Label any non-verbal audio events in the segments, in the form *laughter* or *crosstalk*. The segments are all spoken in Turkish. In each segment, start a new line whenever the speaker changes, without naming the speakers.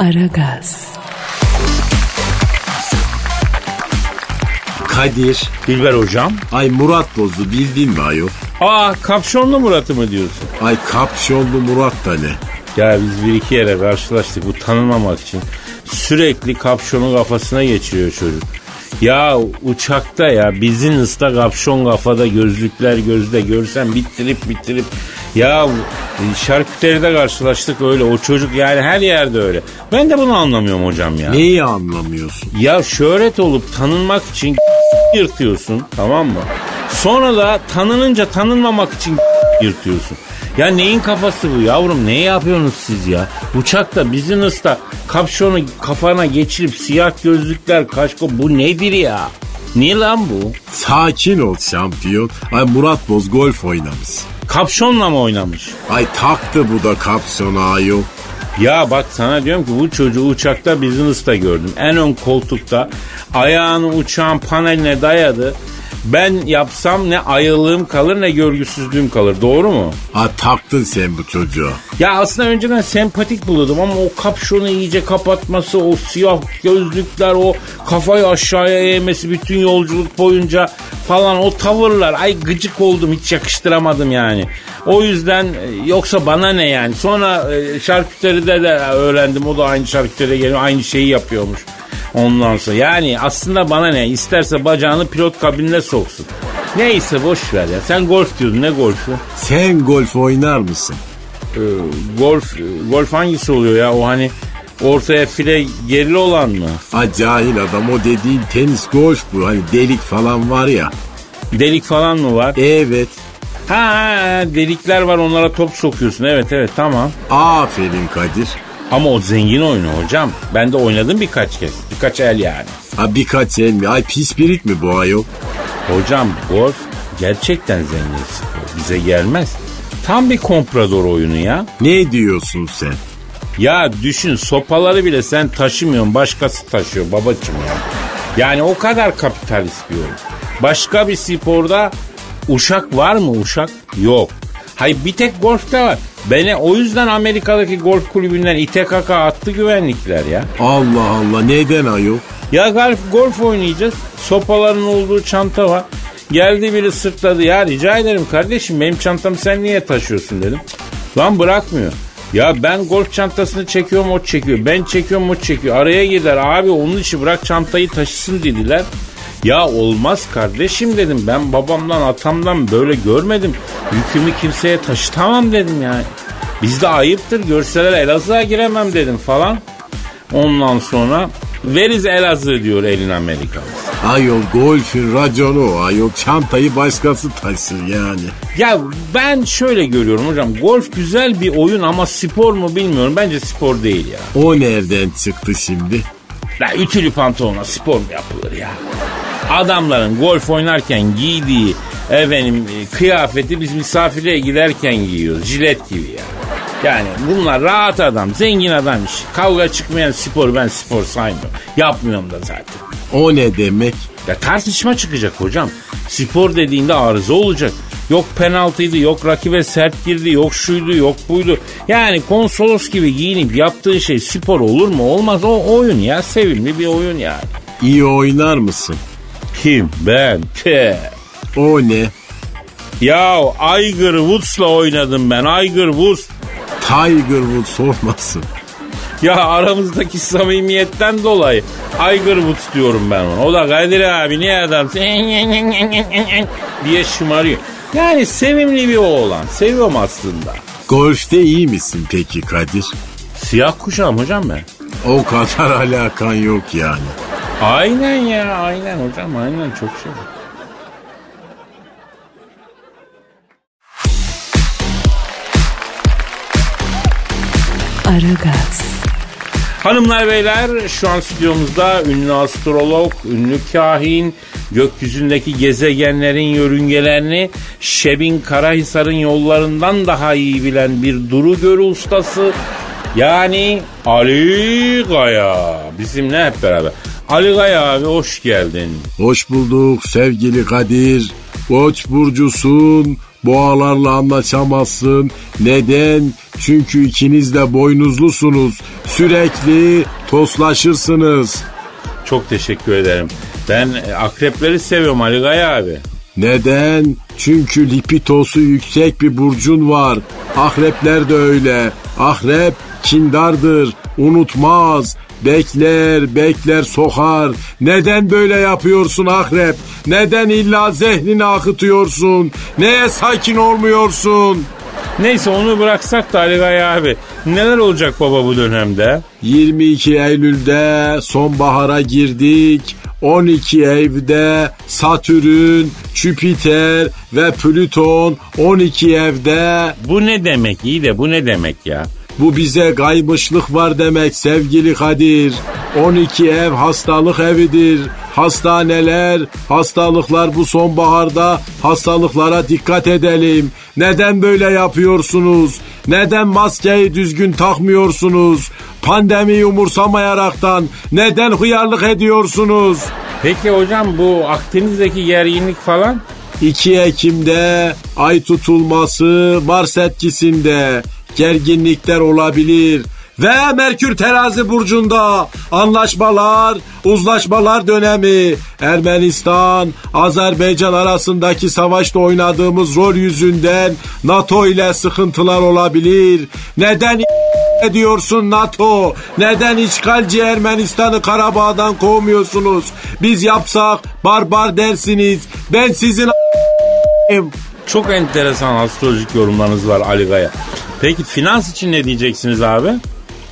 Aragaz,
Kadir.
Dilber hocam.
Ay Murat bozdu bildin mi ayol?
Aa kapşonlu Murat'ı mı diyorsun?
Ay kapşonlu Murat da ne?
Ya biz bir iki yere karşılaştık bu tanınmamak için. Sürekli kapşonu kafasına geçiriyor çocuk. Ya uçakta ya business'ta kapşon kafada gözlükler gözde görsen bitirip bitirip ya şarküteride karşılaştık öyle o çocuk yani her yerde öyle. Ben de bunu anlamıyorum hocam ya.
Neyi anlamıyorsun?
Ya şöhret olup tanınmak için *laughs* yırtıyorsun tamam mı? Sonra da tanınınca tanınmamak için *laughs* yırtıyorsun. Ya neyin kafası bu yavrum? Ne yapıyorsunuz siz ya? Uçakta, business'ta kapşonu kafana geçirip siyah gözlükler, kaşko bu nedir ya? Niye lan bu?
Sakin ol şampiyon. Ay Murat Boz golf oynamış.
Kapşonla mı oynamış?
Ay taktı bu da kapsona ayol.
Ya bak sana diyorum ki bu çocuğu uçakta business'ta gördüm. En ön koltukta ayağını uçağın paneline dayadı. Ben yapsam ne ayılığım kalır ne görgüsüzlüğüm kalır. Doğru mu?
Ha taktın sen bu çocuğa.
Ya aslında önceden sempatik buluyordum ama o kapşonu iyice kapatması, o siyah gözlükler, o kafayı aşağıya eğmesi bütün yolculuk boyunca falan o tavırlar. Ay gıcık oldum hiç yakıştıramadım yani. O yüzden e, yoksa bana ne yani. Sonra e, şarküteride de öğrendim. O da aynı şarküteriye geliyor. Aynı şeyi yapıyormuş. Ondan sonra yani aslında bana ne isterse bacağını pilot kabinine soksun. Neyse boş ver ya. Sen golf diyordun ne golfü?
Sen golf oynar mısın?
Ee, golf golf hangisi oluyor ya o hani ortaya file gerili olan mı?
Ha cahil adam o dediğin tenis golf bu. Hani delik falan var ya.
Delik falan mı var?
Evet.
Ha, ha delikler var onlara top sokuyorsun evet evet tamam.
Aferin Kadir.
Ama o zengin oyunu hocam. Ben de oynadım birkaç kez. Birkaç el yani.
Ha birkaç el mi? Ay pis birik mi bu ayol?
Hocam golf gerçekten zengin spor. Bize gelmez. Tam bir komprador oyunu ya.
Ne diyorsun sen?
Ya düşün sopaları bile sen taşımıyorsun başkası taşıyor babacım ya. Yani o kadar kapitalist bir oyun. Başka bir sporda uşak var mı uşak? Yok. Hayır bir tek golfte var. Beni o yüzden Amerika'daki golf kulübünden ite kaka attı güvenlikler ya.
Allah Allah neden ayol?
Ya golf, golf oynayacağız. Sopaların olduğu çanta var. Geldi biri sırtladı. Ya rica ederim kardeşim benim çantamı sen niye taşıyorsun dedim. Lan bırakmıyor. Ya ben golf çantasını çekiyorum o çekiyor. Ben çekiyorum o çekiyor. Araya gider abi onun için bırak çantayı taşısın dediler. Ya olmaz kardeşim dedim. Ben babamdan atamdan böyle görmedim. Yükümü kimseye taşıtamam dedim yani. Bizde ayıptır görseler Elazığ'a giremem dedim falan. Ondan sonra veriz Elazığ diyor elin Amerikalısı.
Ayol golfün raconu ayol. Çantayı başkası taşır yani.
Ya ben şöyle görüyorum hocam. Golf güzel bir oyun ama spor mu bilmiyorum. Bence spor değil ya.
O nereden çıktı şimdi?
La ütülü pantolona spor mu yapılır ya? Adamların golf oynarken giydiği efendim e, kıyafeti biz misafirliğe giderken giyiyoruz. Jilet gibi ya. Yani bunlar rahat adam, zengin adam iş. Kavga çıkmayan spor ben spor saymıyorum. Yapmıyorum da zaten.
O ne demek?
Ya tartışma çıkacak hocam. Spor dediğinde arıza olacak. Yok penaltıydı, yok rakibe sert girdi, yok şuydu, yok buydu. Yani konsolos gibi giyinip yaptığın şey spor olur mu? Olmaz. O oyun ya. Sevimli bir oyun yani.
İyi oynar mısın?
Kim? Ben. Te.
O ne?
Ya Aygır Woods'la oynadım ben. Aygır Woods.
Tiger Woods olmasın.
Ya aramızdaki samimiyetten dolayı Aygır Woods diyorum ben ona. O da Kadir abi niye adamsın *laughs* diye şımarıyor. Yani sevimli bir oğlan. Seviyorum aslında.
Golfte iyi misin peki Kadir?
Siyah kuşağım hocam ben.
O kadar *laughs* alakan yok yani.
Aynen ya aynen hocam aynen çok şey.
Aragaz,
Hanımlar beyler şu an stüdyomuzda ünlü astrolog, ünlü kahin, gökyüzündeki gezegenlerin yörüngelerini Şebin Karahisar'ın yollarından daha iyi bilen bir duru görü ustası yani Ali Gaya bizimle hep beraber. Ali Gaya abi hoş geldin.
Hoş bulduk sevgili Kadir. Koç burcusun. Boğalarla anlaşamazsın. Neden? Çünkü ikiniz de boynuzlusunuz. Sürekli toslaşırsınız.
Çok teşekkür ederim. Ben akrepleri seviyorum Ali Gaya abi.
Neden? Çünkü lipitosu yüksek bir burcun var. Akrepler de öyle. Akrep kindardır, unutmaz, bekler, bekler sokar. Neden böyle yapıyorsun akrep? Neden illa zehnini akıtıyorsun? Neye sakin olmuyorsun?
Neyse onu bıraksak da Ali Gaya abi. Neler olacak baba bu dönemde?
22 Eylül'de sonbahara girdik. 12 evde Satürn, Jüpiter ve Plüton 12 evde.
Bu ne demek iyi de bu ne demek ya?
Bu bize kaymışlık var demek sevgili Kadir. 12 ev hastalık evidir. Hastaneler, hastalıklar bu sonbaharda hastalıklara dikkat edelim. Neden böyle yapıyorsunuz? Neden maskeyi düzgün takmıyorsunuz? Pandemiyi umursamayaraktan neden hıyarlık ediyorsunuz?
Peki hocam bu Akdeniz'deki gerginlik falan?
2 Ekim'de ay tutulması Mars etkisinde gerginlikler olabilir. Ve Merkür terazi burcunda anlaşmalar, uzlaşmalar dönemi. Ermenistan, Azerbaycan arasındaki savaşta oynadığımız rol yüzünden NATO ile sıkıntılar olabilir. Neden ediyorsun NATO? Neden işgalci Ermenistan'ı Karabağ'dan kovmuyorsunuz? Biz yapsak barbar dersiniz. Ben sizin
Çok enteresan astrolojik yorumlarınız var Ali Gaya. Peki finans için ne diyeceksiniz abi?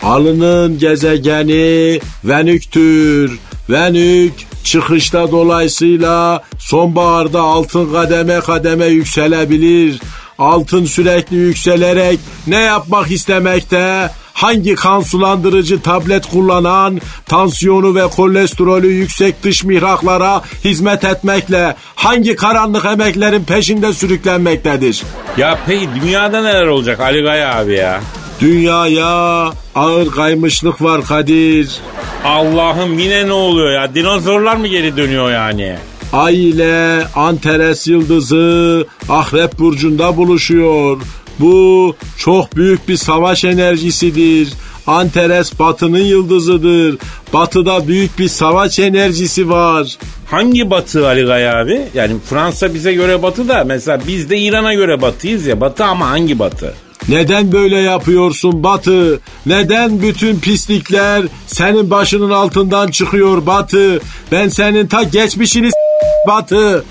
Alının gezegeni Venük'tür. Venük çıkışta dolayısıyla sonbaharda altın kademe kademe yükselebilir. Altın sürekli yükselerek ne yapmak istemekte? Hangi kan sulandırıcı tablet kullanan, tansiyonu ve kolesterolü yüksek dış mihraklara hizmet etmekle hangi karanlık emeklerin peşinde sürüklenmektedir?
Ya peki dünyada neler olacak Ali Gaya abi ya?
Dünyaya ağır kaymışlık var Kadir.
Allah'ım yine ne oluyor ya? Dinozorlar mı geri dönüyor yani?
Ay ile Antares yıldızı Akrep burcunda buluşuyor. Bu çok büyük bir savaş enerjisidir. Antares batının yıldızıdır. Batıda büyük bir savaş enerjisi var.
Hangi batı Ali Gaya abi? Yani Fransa bize göre batı da mesela biz de İran'a göre batıyız ya. Batı ama hangi batı?
Neden böyle yapıyorsun Batı? Neden bütün pislikler senin başının altından çıkıyor Batı? Ben senin ta geçmişini Batı.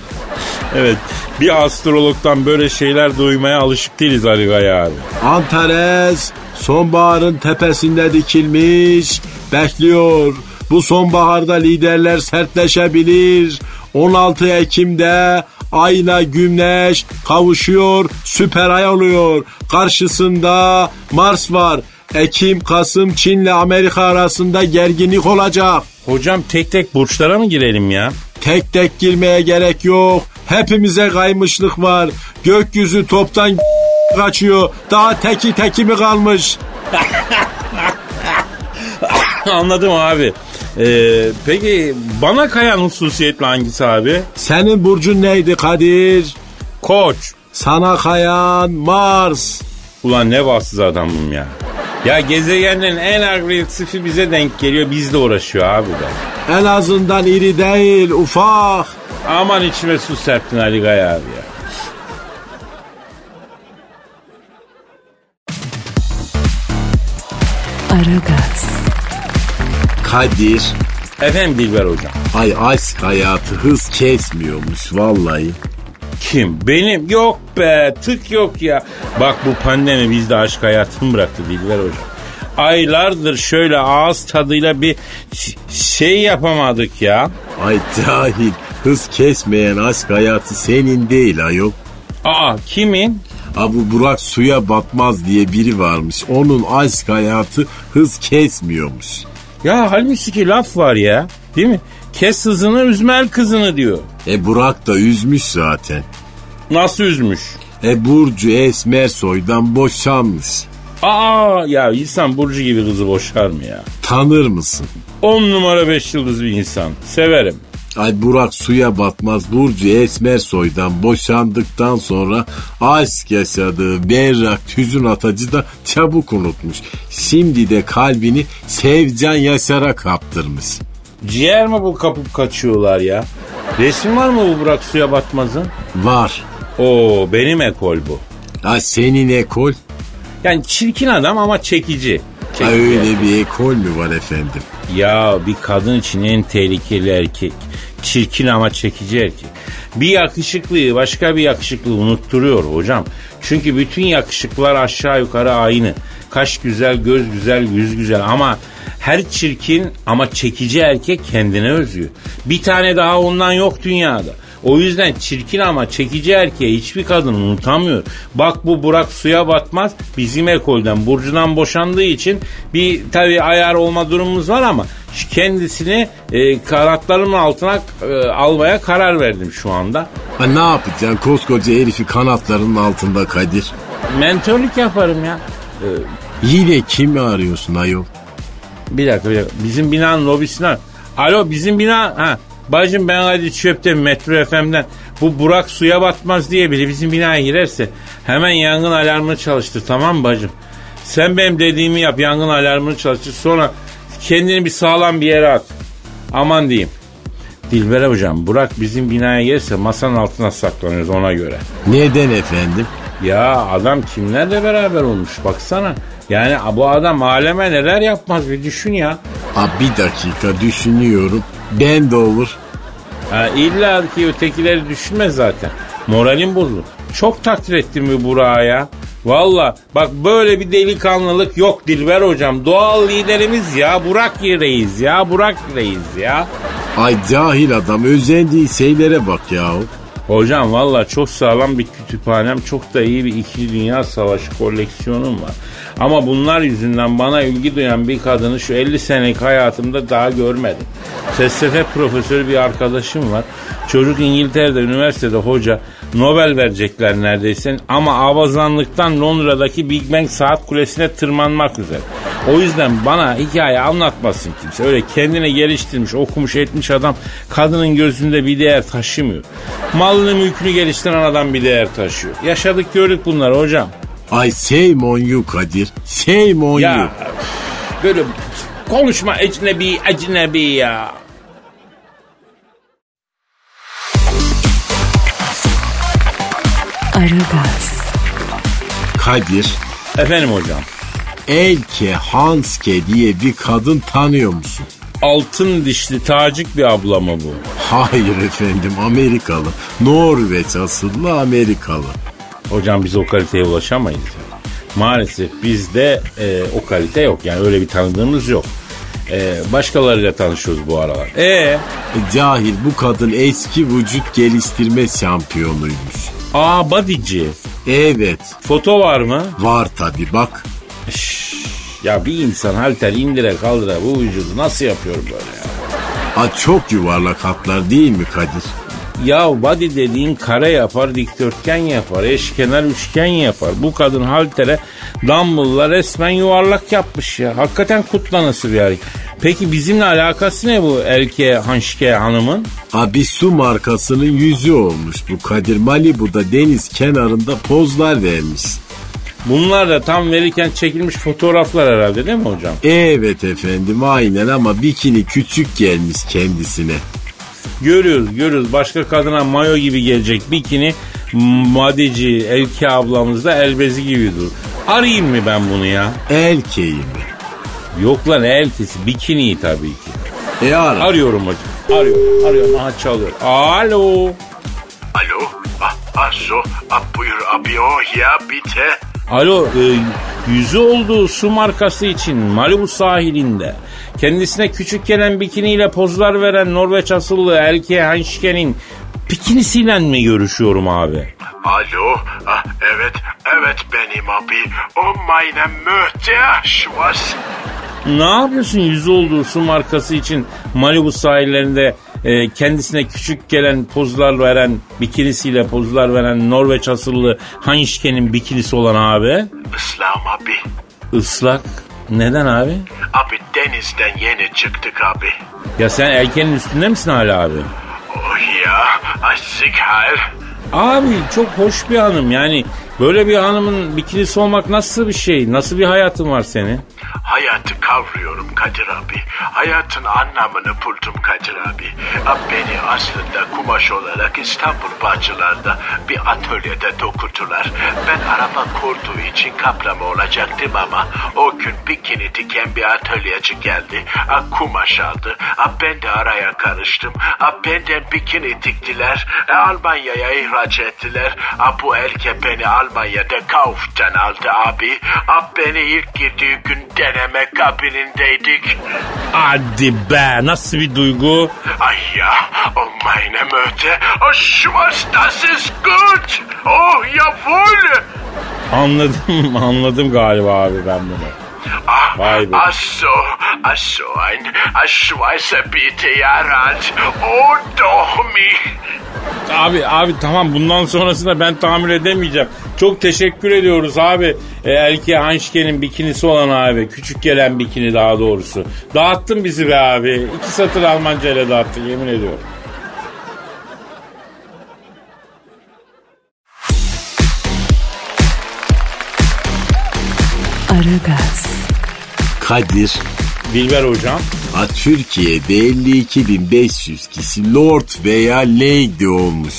Evet bir astrologdan böyle şeyler duymaya alışık değiliz Ali Gaya abi.
Antares sonbaharın tepesinde dikilmiş bekliyor. Bu sonbaharda liderler sertleşebilir. 16 Ekim'de ayla güneş kavuşuyor, süper ay oluyor. Karşısında Mars var. Ekim, Kasım, Çin'le Amerika arasında gerginlik olacak.
Hocam tek tek burçlara mı girelim ya?
Tek tek girmeye gerek yok. Hepimize kaymışlık var. Gökyüzü toptan *laughs* kaçıyor. Daha teki teki mi kalmış? *laughs*
Anladım abi. Ee, peki bana kayan hususiyetle hangisi abi?
Senin burcun neydi Kadir?
Koç.
Sana kayan Mars.
Ulan ne bahtsız adamım ya. Ya gezegenlerin en agresifi bize denk geliyor bizle uğraşıyor abi be.
En azından iri değil ufak.
Aman içime su serptin Ali Gaya abi ya.
Aragaz,
Kadir.
Efendim Dilber hocam.
Ay aşk hayatı hız kesmiyormuş vallahi.
Kim? Benim? Yok be tık yok ya. Bak bu pandemi bizde aşk hayatını bıraktı Dilber hocam. Aylardır şöyle ağız tadıyla bir şey yapamadık ya.
Ay cahil hız kesmeyen aşk hayatı senin değil ayol.
Aa kimin?
Ha bu Burak suya batmaz diye biri varmış. Onun aşk hayatı hız kesmiyormuş.
Ya halbuki laf var ya. Değil mi? Kes hızını üzmel kızını diyor.
E Burak da üzmüş zaten.
Nasıl üzmüş?
E Burcu Esmer soydan boşanmış.
Aa ya insan Burcu gibi kızı boşar mı ya?
Tanır mısın?
10 numara 5 yıldız bir insan. Severim.
Ay Burak suya batmaz Burcu Esmer soydan boşandıktan sonra aşk yaşadığı berrak tüzün atacı da çabuk unutmuş. Şimdi de kalbini Sevcan Yaşar'a kaptırmış.
Ciğer mi bu kapıp kaçıyorlar ya? Resim var mı bu Burak suya batmazın?
Var.
Oo benim ekol bu.
Ha senin ekol?
Yani çirkin adam ama çekici.
Ha,
Çekici.
öyle bir ekol mü var efendim?
Ya bir kadın için en tehlikeli erkek. Çirkin ama çekici erkek. Bir yakışıklıyı başka bir yakışıklı unutturuyor hocam. Çünkü bütün yakışıklılar aşağı yukarı aynı. Kaş güzel, göz güzel, yüz güzel ama her çirkin ama çekici erkek kendine özgü. Bir tane daha ondan yok dünyada. O yüzden çirkin ama çekici erkeği hiçbir kadın unutamıyor. Bak bu Burak suya batmaz bizim ekolden Burcu'dan boşandığı için bir tabi ayar olma durumumuz var ama kendisini e, kanatlarımın altına e, almaya karar verdim şu anda.
Ha ne yapacaksın koskoca herifi kanatlarının altında Kadir?
Mentörlük yaparım ya. E,
Yine kimi arıyorsun ayol?
bir dakika bir dakika. Bizim binanın lobisine. Alo bizim bina. Ha. Bacım ben hadi çöpten Metro FM'den bu Burak suya batmaz diye biri bizim binaya girerse hemen yangın alarmını çalıştır tamam mı bacım? Sen benim dediğimi yap yangın alarmını çalıştır sonra kendini bir sağlam bir yere at. Aman diyeyim. Dilber hocam Burak bizim binaya gelirse masanın altına saklanıyoruz ona göre.
Neden efendim?
Ya adam kimlerle beraber olmuş baksana. Yani bu adam aleme neler yapmaz bir düşün ya.
Ha bir dakika düşünüyorum. Ben de olur.
Ha, illa ki ötekileri düşünme zaten. Moralim bozulur. Çok takdir ettim bu Burak'a ya. Valla bak böyle bir delikanlılık yok Dilber hocam. Doğal liderimiz ya. Burak Reis ya. Burak Reis ya.
Ay cahil adam özendiği şeylere bak yahu.
Hocam valla çok sağlam bir kütüphanem. Çok da iyi bir ikili dünya savaşı koleksiyonum var. Ama bunlar yüzünden bana ilgi duyan bir kadını şu 50 senelik hayatımda daha görmedim. Felsefe profesörü bir arkadaşım var. Çocuk İngiltere'de üniversitede hoca. Nobel verecekler neredeyse ama avazanlıktan Londra'daki Big Bang saat kulesine tırmanmak üzere. O yüzden bana hikaye anlatmasın kimse. Öyle kendine geliştirmiş, okumuş, etmiş adam kadının gözünde bir değer taşımıyor. Malını mülkünü geliştiren adam bir değer taşıyor. Yaşadık gördük bunları hocam.
Ay shame on you Kadir. Shame on
Ya
you.
böyle konuşma ecnebi ecnebi ya.
Aragaz,
Kadir.
Efendim hocam.
Elke Hanske diye bir kadın tanıyor musun?
Altın dişli tacik bir abla mı bu?
Hayır efendim Amerikalı. Norveç asıllı Amerikalı.
Hocam biz o kaliteye ulaşamayız. Maalesef bizde e, o kalite yok. Yani öyle bir tanıdığımız yok. E, başkalarıyla tanışıyoruz bu aralar. E
E, Cahil bu kadın eski vücut geliştirme şampiyonuymuş.
Aa bodyci.
Evet
Foto var mı?
var tabi bak.
Şşş, ya bir insan halter indire kaldıra bu vücudu nasıl yapıyor böyle ya?
Ha, çok yuvarlak hatlar değil mi Kadir?
Ya body dediğin kare yapar, dikdörtgen yapar, eşkenar üçgen yapar. Bu kadın haltere dumbbell'la resmen yuvarlak yapmış ya. Hakikaten kutlanası bir hareket. Peki bizimle alakası ne bu Elke Hanşke hanımın?
Abi su markasının yüzü olmuş bu Kadir Malibu'da deniz kenarında pozlar vermiş.
Bunlar da tam verirken çekilmiş fotoğraflar herhalde değil mi hocam?
Evet efendim aynen ama bikini küçük gelmiş kendisine.
Görüyoruz görüyoruz başka kadına mayo gibi gelecek bikini madici Elke ablamız da elbezi gibi dur. Arayayım mı ben bunu ya?
Elkeyi mi?
Yok lan elkesi bikini tabii ki.
E ara.
Arıyorum hocam. Arıyorum. Arıyorum. Aha çalıyor. Alo.
Alo. Ah, ah, so, ah, buyur abi o ya bite.
Alo. e, yüzü olduğu su markası için Malibu sahilinde kendisine küçük gelen bikiniyle pozlar veren Norveç asıllı Elke Hanşke'nin bikinisiyle mi görüşüyorum abi?
Alo. Ah, evet, evet benim abi. O meine Möhte was?
Ne yapıyorsun yüzü olduğu su markası için Malibu sahillerinde e, kendisine küçük gelen pozlar veren bikinisiyle pozlar veren Norveç asıllı Hanşke'nin bikinisi olan abi?
İslam abi.
Islak. Neden abi?
Abi denizden yeni çıktık abi.
Ya sen erkenin üstünde misin hala abi?
ya. Açık hal.
Abi çok hoş bir hanım yani böyle bir hanımın bikinisi olmak nasıl bir şey? Nasıl bir hayatın var senin?
Hayatı kavruyorum Kadir abi. Hayatın anlamını buldum Kadir abi. Beni aslında kumaş olarak İstanbul Bağcılar'da bir atölyede dokuttular. Ben araba kurduğu için kaplama olacaktım ama o gün bikini diken bir atölyeci geldi. Kumaş aldı. Ben de araya karıştım. Benden bikini diktiler. E, Almanya'ya ihraç ettiler. Bu erkek beni Almanya'da Kauf'tan aldı abi. A, beni ilk girdiği gün deneme kabinindeydik.
Hadi be nasıl bir duygu?
Ay ya, oh meine Mutter, oh Schwarz, das ist gut. Oh jawohl.
Anladım *laughs* anladım galiba abi ben bunu. Vay be.
ach so, ach so, ein ein Schweizer bitte Jahrhalt. Oh doch mich.
Abi abi tamam bundan sonrasında ben tahammül edemeyeceğim. Çok teşekkür ediyoruz abi. E, Elke Hanşke'nin bikinisi olan abi. Küçük gelen bikini daha doğrusu. Dağıttın bizi be abi. İki satır Almanca ile dağıttın yemin ediyorum.
Kadir,
Dilber hocam.
ha, Türkiye'de 52.500 kişi lord veya lady olmuş.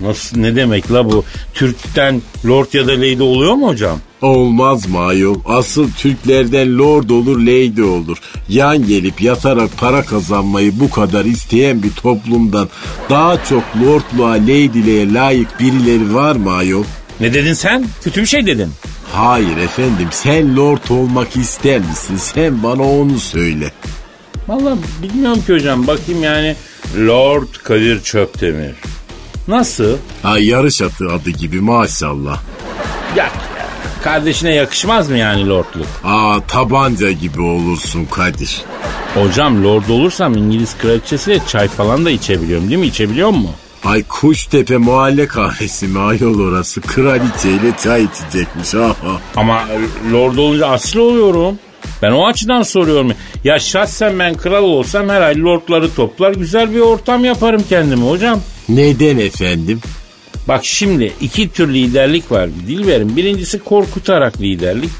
Nasıl ne demek la bu? Türk'ten lord ya da lady oluyor mu hocam?
Olmaz mı ayol? Asıl Türklerden lord olur lady olur. Yan gelip yatarak para kazanmayı bu kadar isteyen bir toplumdan daha çok lordluğa ladyliğe layık birileri var mı ayol?
Ne dedin sen? Kötü bir şey dedin.
Hayır efendim sen lord olmak ister misin? Sen bana onu söyle.
Vallahi bilmiyorum ki hocam. Bakayım yani Lord Kadir Çöptemir. Nasıl?
Ha yarış atı adı gibi maşallah.
Yak ya. Kardeşine yakışmaz mı yani lordluk?
Aa tabanca gibi olursun Kadir.
Hocam lord olursam İngiliz kraliçesiyle çay falan da içebiliyorum değil mi? İçebiliyor mu?
Ay Kuştepe mahalle kahvesi mi ayol orası? Kraliçeyle çay içecekmiş.
Ama lord olunca asıl oluyorum. Ben o açıdan soruyorum. Ya şahsen ben kral olsam her ay lordları toplar güzel bir ortam yaparım kendime hocam.
Neden efendim?
Bak şimdi iki tür liderlik var Dilber'in. Birincisi korkutarak liderlik.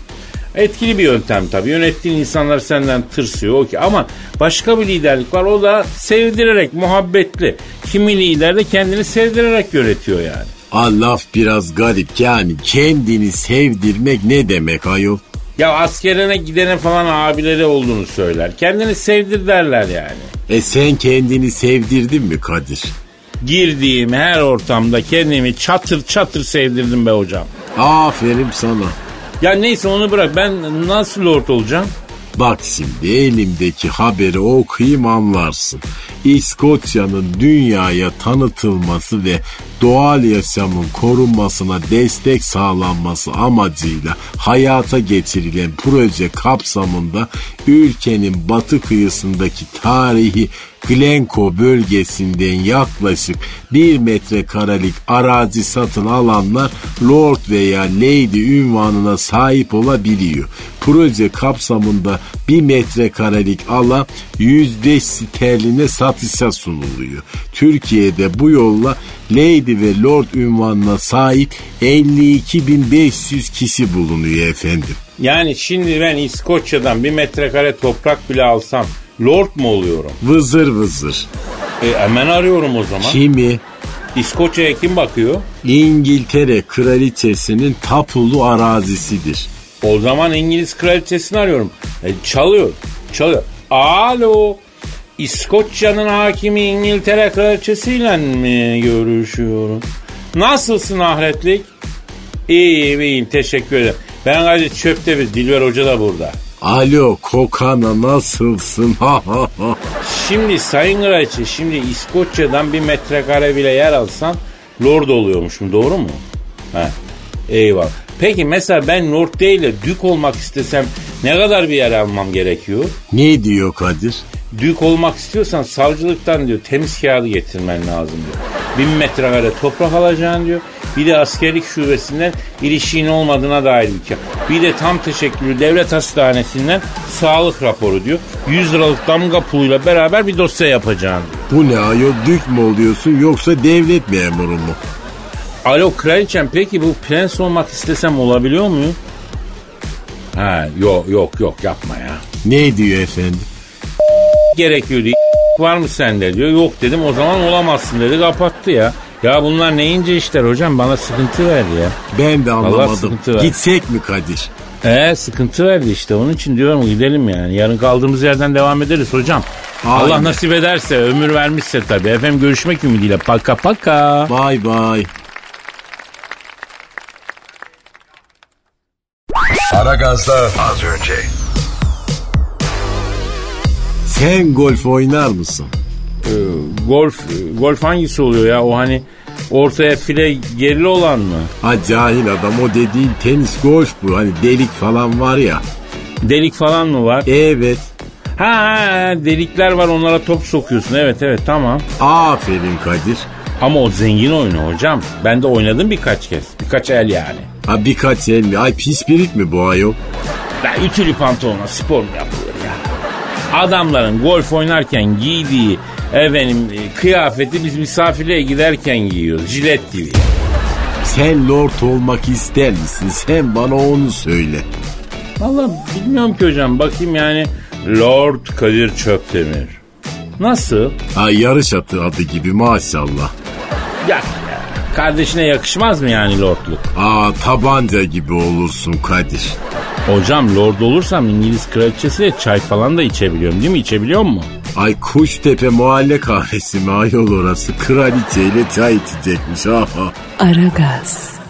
Etkili bir yöntem tabii. Yönettiğin insanlar senden tırsıyor okey. Ama başka bir liderlik var. O da sevdirerek, muhabbetli. Kimi lider de kendini sevdirerek yönetiyor yani.
Aa, laf biraz garip yani kendini sevdirmek ne demek ayol?
Ya askerine gidene falan abileri olduğunu söyler. Kendini sevdir derler yani.
E sen kendini sevdirdin mi Kadir?
Girdiğim her ortamda kendimi çatır çatır sevdirdim be hocam.
Aferin sana.
Ya neyse onu bırak ben nasıl lord olacağım?
Bak şimdi elimdeki haberi okuyayım anlarsın. İskoçya'nın dünyaya tanıtılması ve doğal yaşamın korunmasına destek sağlanması amacıyla hayata geçirilen proje kapsamında ülkenin batı kıyısındaki tarihi Glencoe bölgesinden yaklaşık 1 metrekarelik arazi satın alanlar Lord veya Lady ünvanına sahip olabiliyor. Proje kapsamında 1 metrekarelik alan 105 sterline satışa sunuluyor. Türkiye'de bu yolla Lady ve Lord ünvanına sahip 52.500 kişi bulunuyor efendim.
Yani şimdi ben İskoçya'dan bir metrekare toprak bile alsam lord mu oluyorum?
Vızır vızır.
E, hemen arıyorum o zaman.
Kimi?
İskoçya'ya kim bakıyor?
İngiltere kraliçesinin tapulu arazisidir.
O zaman İngiliz kraliçesini arıyorum. E, çalıyor, çalıyor. Alo, İskoçya'nın hakimi İngiltere kraliçesiyle mi görüşüyorum? Nasılsın ahretlik? İyiyim iyiyim teşekkür ederim. Ben Kadir Çöpte bir Dilber Hoca da burada.
Alo kokana nasılsın?
Şimdi Sayın Kraliçe şimdi İskoçya'dan bir metrekare bile yer alsan lord oluyormuşum doğru mu? He. Eyvallah. Peki mesela ben lord değil de dük olmak istesem ne kadar bir yer almam gerekiyor?
Ne diyor Kadir?
Dük olmak istiyorsan savcılıktan diyor temiz kağıdı getirmen lazım diyor. Bin metrekare toprak alacaksın diyor. Bir de askerlik şubesinden ilişiğin olmadığına dair bir kağıt. Bir de tam teşekkürlü devlet hastanesinden sağlık raporu diyor. 100 liralık damga puluyla beraber bir dosya yapacaksın diyor.
Bu ne ayol dük mü oluyorsun yoksa devlet memuru mu?
Alo kraliçem peki bu prens olmak istesem olabiliyor muyum? Ha yok yok yok yapma ya.
Ne diyor efendim?
Gerekiyor diye *laughs* var mı sende diyor. Yok dedim o zaman olamazsın dedi kapattı ya. Ya bunlar ne ince işler hocam bana sıkıntı verdi ya.
Ben de anlamadım. Gitsek mi Kadir?
Ee sıkıntı verdi işte onun için diyorum gidelim yani. Yarın kaldığımız yerden devam ederiz hocam.
Aynen.
Allah nasip ederse ömür vermişse tabii. Efendim görüşmek ümidiyle paka paka.
Bay bay.
Aragaz'da
Az önce.
Sen golf oynar mısın?
Golf golf hangisi oluyor ya o hani ortaya file gerili olan mı?
Ha cahil adam o dediğin tenis golf bu. Hani delik falan var ya.
Delik falan mı var?
Evet.
Ha, ha delikler var onlara top sokuyorsun. Evet evet tamam.
Aferin Kadir.
Ama o zengin oyunu hocam. Ben de oynadım birkaç kez. Birkaç el yani.
Ha birkaç el mi? Ay pis birik mi bu ayol?
Ya ütülü pantolonla spor mu yapılır ya? Adamların golf oynarken giydiği efendim e, kıyafeti biz misafirliğe giderken giyiyoruz. Jilet gibi.
Sen lord olmak ister misin? Sen bana onu söyle.
Vallahi bilmiyorum ki hocam. Bakayım yani Lord Kadir Çöptemir. Nasıl?
Ha yarış atı adı gibi maşallah.
Ya. Kardeşine yakışmaz mı yani lordluk?
Aa tabanca gibi olursun Kadir.
Hocam lord olursam İngiliz kraliçesiyle çay falan da içebiliyorum değil mi? İçebiliyor mu?
Ay Kuştepe mahalle kahvesi mi ayol orası? Kraliçeyle çay içecekmiş. Ha ha.
Aragaz.